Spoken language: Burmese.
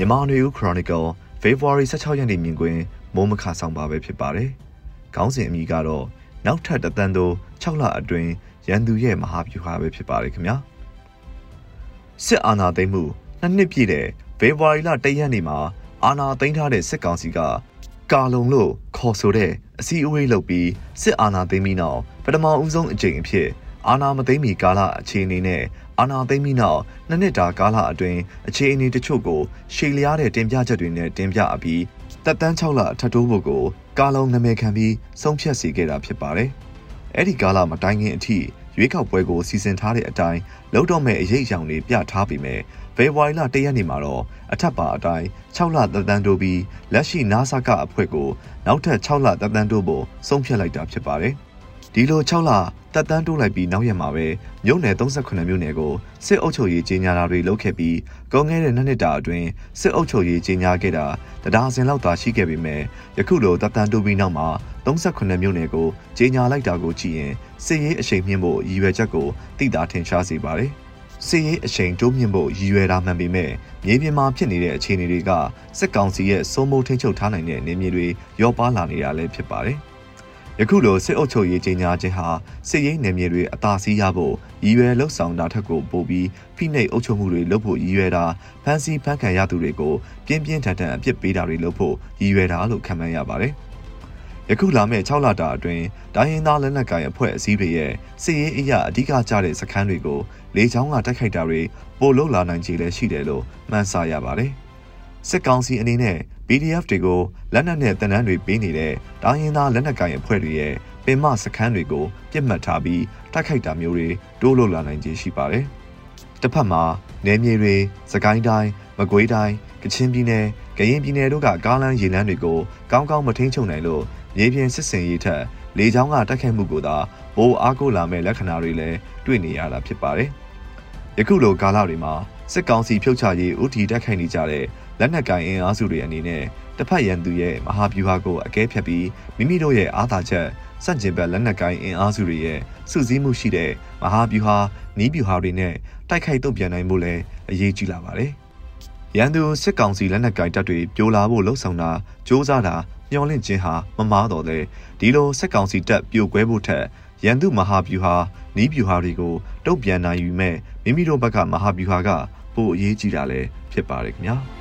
မြန်မာနွေဦး Chronicle February 16ရက်နေ့မြင်ကွင်းမိုးမခဆောင်ပါပဲဖြစ်ပါတယ်။ခေါင်းစဉ်အမည်ကတော့နောက်ထပ်တသန်းသော6လအတွင်းရန်သူရဲ့မဟာဗျူဟာပဲဖြစ်ပါတယ်ခင်ဗျာ။စစ်အာဏာသိမ်းမှုနှစ်နှစ်ပြည့်တဲ့ဖေဖော်ဝါရီလ၁ရက်နေ့မှာအာဏာသိမ်းထားတဲ့စစ်ကောင်စီကကာလုံလို့ခေါ်ဆိုတဲ့အစည်းအဝေးလုပ်ပြီးစစ်အာဏာသိမ်းပြီးနောက်ပထမဦးဆုံးအကြိမ်အဖြစ် အာဏာမသိမ်းမီကာလအခြေအနေနဲ့အာဏာသိမ်းပြီးနောက်နှစ်နှစ်တာကာလအတွင်းအခြေအနေတချို့ကိုရှေ့လျားတဲ့တင်ပြချက်တွေနဲ့တင်ပြအပြီးတက်တန်း6လထပ်တိုးဖို့ကိုကာလုံနာမည်ခံပြီးဆုံးဖြတ်စီခဲ့တာဖြစ်ပါတယ်။အဲ့ဒီကာလမတိုင်ခင်အထိရွေးကောက်ပွဲကိုစီစဉ်ထားတဲ့အတိုင်းလုံတော့မဲ့အရေးအယောင်တွေပြထားပြီးမြဲဖေဖော်ဝါရီလ၁ရက်နေ့မှာတော့အထက်ပါအတိုင်း6လသက်တမ်းတိုးပြီးလက်ရှိနာဆာကအဖွဲ့ကိုနောက်ထပ်6လသက်တမ်းတိုးဖို့ဆုံးဖြတ်လိုက်တာဖြစ်ပါတယ်။ဒီလို6လ တက်တန်းတိုးလိုက်ပြီးနောက်ရက်မှာပဲမြို့နယ်38မြို့နယ်ကိုစစ်အုပ်ချုပ်ရေးကြီးညာတာတွေလုပ်ခဲ့ပြီးကုန်ခဲ့တဲ့နှစ်နှစ်တာအတွင်းစစ်အုပ်ချုပ်ရေးကြီးညာခဲ့တာတရားစင်လောက်သာရှိခဲ့ပေမဲ့ယခုလိုတက်တန်းတိုးပြီးနောက်မှာ38မြို့နယ်ကိုကြီးညာလိုက်တာကိုကြည့်ရင်စစ်ရေးအရှိန်မြင့်ဖို့ရည်ရွယ်ချက်ကိုသိတာထင်ရှားစေပါတယ်။စစ်ရေးအရှိန်တိုးမြင့်ဖို့ရည်ရွယ်တာမှန်ပေမဲ့မြေပြင်မှာဖြစ်နေတဲ့အခြေအနေတွေကစစ်ကောင်စီရဲ့စိုးမိုးထိန်းချုပ်ထားနိုင်တဲ့နေမြေတွေရောပါလာနေတာလည်းဖြစ်ပါတယ်။ ယခုလိုစစ်အုပ်ချုပ်ရေးကြီးညာခြင်းဟာစစ်ရေးနယ်မြေတွေအသာစီးရဖို့ရည်ရွယ်လှုပ်ဆောင်တာထက်ကိုပိုပြီးဖိနှိပ်အုပ်ချုပ်မှုတွေလုပ်ဖို့ရည်ရွယ်တာဖန်စီဖန်ခံရသူတွေကိုပြင်းပြင်းထန်ထန်အပြစ်ပေးတာတွေလုပ်ဖို့ရည်ရွယ်တာလို့ခံမှန်းရပါတယ်။ယခုလာမယ့်6လတာအတွင်းဒိုင်းရင်သားလက်နက်ကိုင်အဖွဲ့အစည်းတွေရဲ့စစ်ရေးအရာအဓိကကျတဲ့စခန်းတွေကိုလေကြောင်းကတိုက်ခိုက်တာတွေပိုလုလာနိုင်ခြေလည်းရှိတယ်လို့မှန်းဆရပါတယ်။ စစ်ကောင်စီအနေနဲ့ PDF တွေကိုလက်နက်နဲ့တနန်းတွေပေးနေတဲ့တာရင်သားလက်နက်ကိုင်အဖွဲ့တွေရဲ့ပင်မစခန်းတွေကိုပြစ်မှတ်ထားပြီးတိုက်ခိုက်တာမျိုးတွေတိုးလို့လာနိုင်ခြေရှိပါတယ်။တစ်ဖက်မှာနယ်မြေတွေစကိုင်းတိုင်းမကွေးတိုင်းကချင်ပြည်နယ်ကရင်ပြည်နယ်တို့ကကားလမ်းရေလမ်းတွေကိုကောင်းကောင်းမထိန်ချုပ်နိုင်လို့မြေပြင်စစ်စင်ရေးထက်လေကြောင်းကတိုက်ခိုက်မှုကိုသာဘိုးအားကိုးလာမဲ့လက္ခဏာတွေလည်းတွေ့နေရတာဖြစ်ပါတယ်။ယခုလိုကာလတွေမှာစစ်ကောင်စီဖြုတ်ချရေးဥတီတက်ခိုက်နေကြတဲ့ လက်နက်ကိုင်အင်အားစုတွေအနေနဲ့တစ်ဖက်ရန်သူရဲ့မဟာဗျူဟာကိုအကဲဖြတ်ပြီးမိမိတို့ရဲ့အားသာချက်စန့်ကျင်ဘက်လက်နက်ကိုင်အင်အားစုတွေရဲ့စုစည်းမှုရှိတဲ့မဟာဗျူဟာနီးဗျူဟာတွေနဲ့တိုက်ခိုက်တုံ့ပြန်နိုင်မှုလည်းအရေးကြီးလာပါတယ်။ရန်သူစစ်ကောင်စီလက်နက်ကိုင်တပ်တွေပြိုလာဖို့လှုံ့ဆော်တာစ조사တာမျောလင့်ခြင်းဟာမမားတော့လေဒီလိုစစ်ကောင်စီတပ်ပြိုကွဲဖို့ထက်ရန်သူမဟာဗျူဟာနီးဗျူဟာတွေကိုတုံ့ပြန်နိုင်ယူမဲ့မိမိတို့ဘက်ကမဟာဗျူဟာကပိုအရေးကြီးတာလည်းဖြစ်ပါတယ်ခင်ဗျာ။